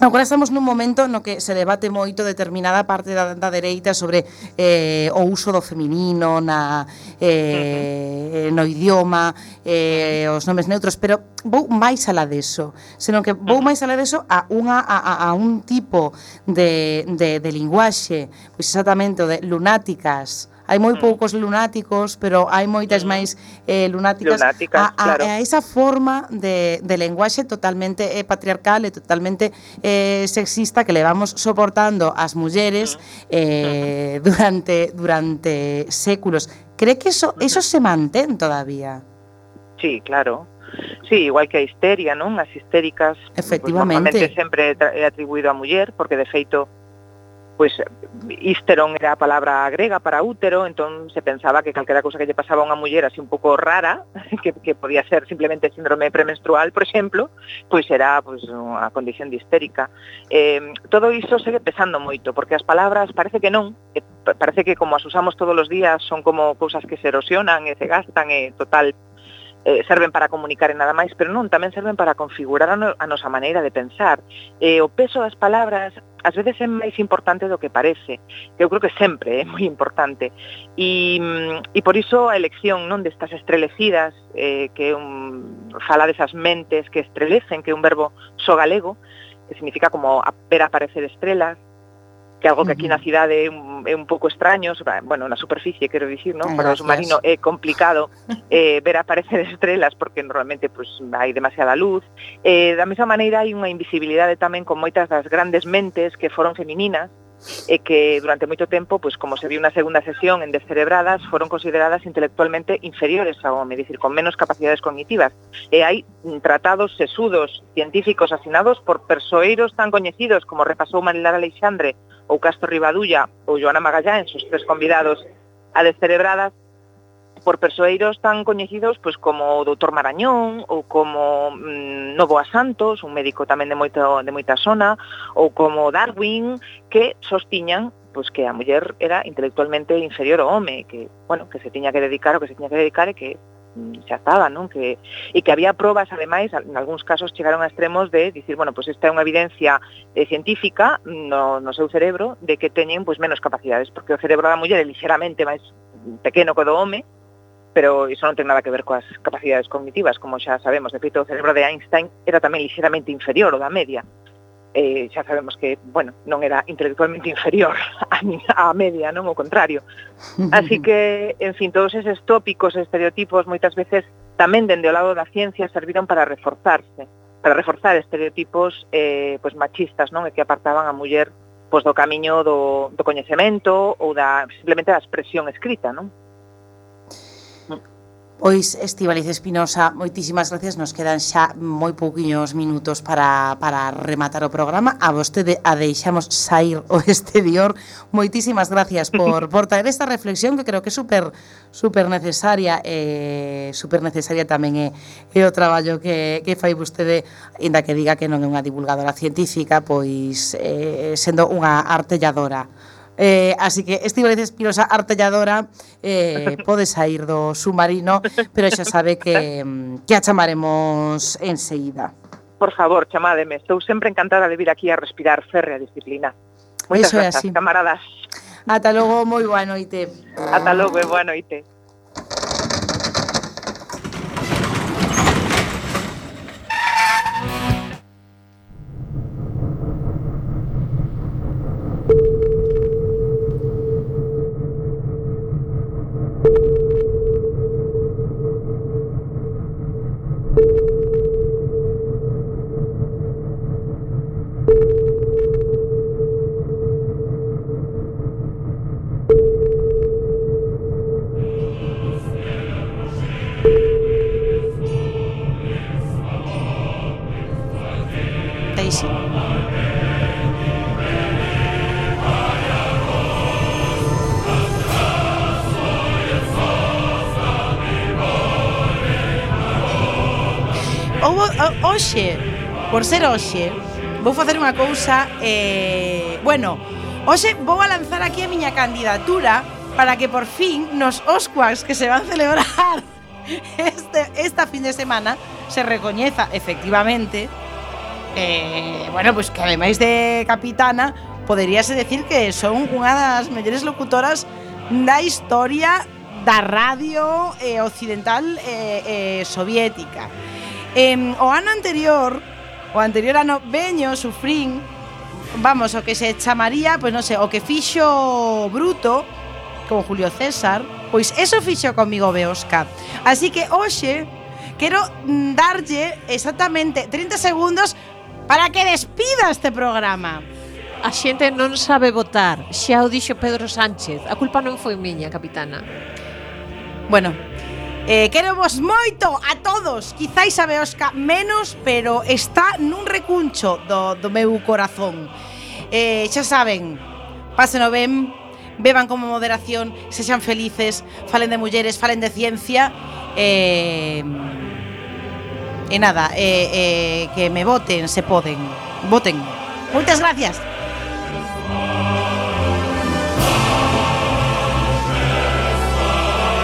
Agora estamos nun momento no que se debate moito determinada parte da, da dereita sobre eh, o uso do feminino na, eh, no idioma, eh, os nomes neutros, pero vou máis alá deso, senón que vou máis alá deso a, unha, a, a un tipo de, de, de linguaxe, pois exactamente o de lunáticas, hai moi mm. poucos lunáticos, pero hai moitas mm. máis eh, lunáticas. lunáticas a, a, claro. a esa forma de, de lenguaxe totalmente eh, patriarcal e totalmente eh, sexista que levamos soportando as mulleres mm. eh, mm-hmm. durante, durante séculos. Cree que eso, eso mm-hmm. se mantén todavía? Sí, claro, Sí, igual que a histeria, non? As histéricas Efectivamente. Pues, sempre é atribuído a muller, porque de feito pois ísteron era a palabra grega para útero, entón se pensaba que calquera cousa que lle pasaba a unha muller así un pouco rara, que, que podía ser simplemente síndrome premenstrual, por exemplo, pois era pois, unha condición de histérica. Eh, todo iso segue pesando moito, porque as palabras parece que non, parece que como as usamos todos os días son como cousas que se erosionan e se gastan e total eh, serven para comunicar e nada máis, pero non, tamén serven para configurar a, no, a nosa maneira de pensar. Eh, o peso das palabras ás veces é máis importante do que parece, que eu creo que sempre é moi importante. E, mm, e por iso a elección non destas estrelecidas, eh, que un, fala desas mentes que estrelecen, que é un verbo so galego, que significa como a ver aparecer estrelas, que algo que aquí na cidade é un, é un pouco extraño, bueno, na superficie, quero dicir, non? Para o submarino é eh, complicado eh, ver aparecer estrelas porque normalmente pues, hai demasiada luz. Eh, da mesma maneira hai unha invisibilidade tamén con moitas das grandes mentes que foron femininas e que durante moito tempo, pues, como se viu na segunda sesión en Descerebradas, foron consideradas intelectualmente inferiores ao home, dicir, con menos capacidades cognitivas. E hai tratados sesudos científicos asinados por persoeiros tan coñecidos como repasou Marilar Alexandre ou Castro Ribadulla ou Joana Magallanes, os tres convidados a descerebradas, por persoeiros tan coñecidos pois como o doutor Marañón ou como mm, Novoa Santos, un médico tamén de moito de moita zona, ou como Darwin, que sostiñan pois que a muller era intelectualmente inferior ao home, que, bueno, que se tiña que dedicar o que se tiña que dedicar e que Mm, xa estaba, non? Que, e que había probas, ademais, en algúns casos chegaron a extremos de dicir, bueno, pois pues esta é unha evidencia eh, científica no, no seu cerebro de que teñen pois, pues, menos capacidades, porque o cerebro da muller é lixeramente máis pequeno que o do home, pero iso non ten nada que ver coas capacidades cognitivas, como xa sabemos. De feito, o cerebro de Einstein era tamén lixeramente inferior ao da media. Uh eh, xa sabemos que, bueno, non era intelectualmente inferior a, a media, non o contrario. Así que, en fin, todos eses tópicos e estereotipos moitas veces tamén dende o lado da ciencia serviron para reforzarse, para reforzar estereotipos eh, pues, machistas, non? E que apartaban a muller pois, do camiño do, do coñecemento ou da, simplemente da expresión escrita, non? Pois, Estivaliz Espinosa, moitísimas gracias. Nos quedan xa moi pouquiños minutos para, para rematar o programa. A vostede a deixamos sair o exterior. Moitísimas gracias por, por traer esta reflexión que creo que é super, super necesaria e eh, super necesaria tamén é, é o traballo que, que fai vostede, inda que diga que non é unha divulgadora científica, pois eh, sendo unha artelladora Eh, así que Estivaliz Espirosa, artelladora, eh, pode sair do submarino, pero xa sabe que, que a chamaremos enseguida. Por favor, chamádeme, estou sempre encantada de vir aquí a respirar férrea disciplina. Moitas Eso grazas, así. camaradas. Ata logo, moi boa noite. Ata logo e boa noite. hoxe, por ser hoxe, vou facer unha cousa eh, bueno, hoxe vou a lanzar aquí a miña candidatura para que por fin nos Oscuas que se van a celebrar este, esta fin de semana se recoñeza efectivamente eh, bueno, pois pues que ademais de capitana poderíase decir que son unha das mellores locutoras da historia da radio eh, occidental eh, eh, soviética. Eh, o ano anterior, o anterior ano, veño, sufrín, vamos, o que se chamaría, pois non sei, o que fixo Bruto, con Julio César, pois eso fixo comigo Beosca. Así que hoxe quero darlle exactamente 30 segundos para que despida este programa. A xente non sabe votar, xa o dixo Pedro Sánchez. A culpa non foi miña, capitana. Bueno, Eh, quero vos moito a todos. Quizáis a Beosca menos Pero está nun recuncho do, do meu corazón. Eh, Xa saben Pásenlo ben Beban como moderación Sexan felices Falen de mulleres Falen de ciencia eh, e nada eh, eh, Que me voten se poden. Voten. Moitas gracias.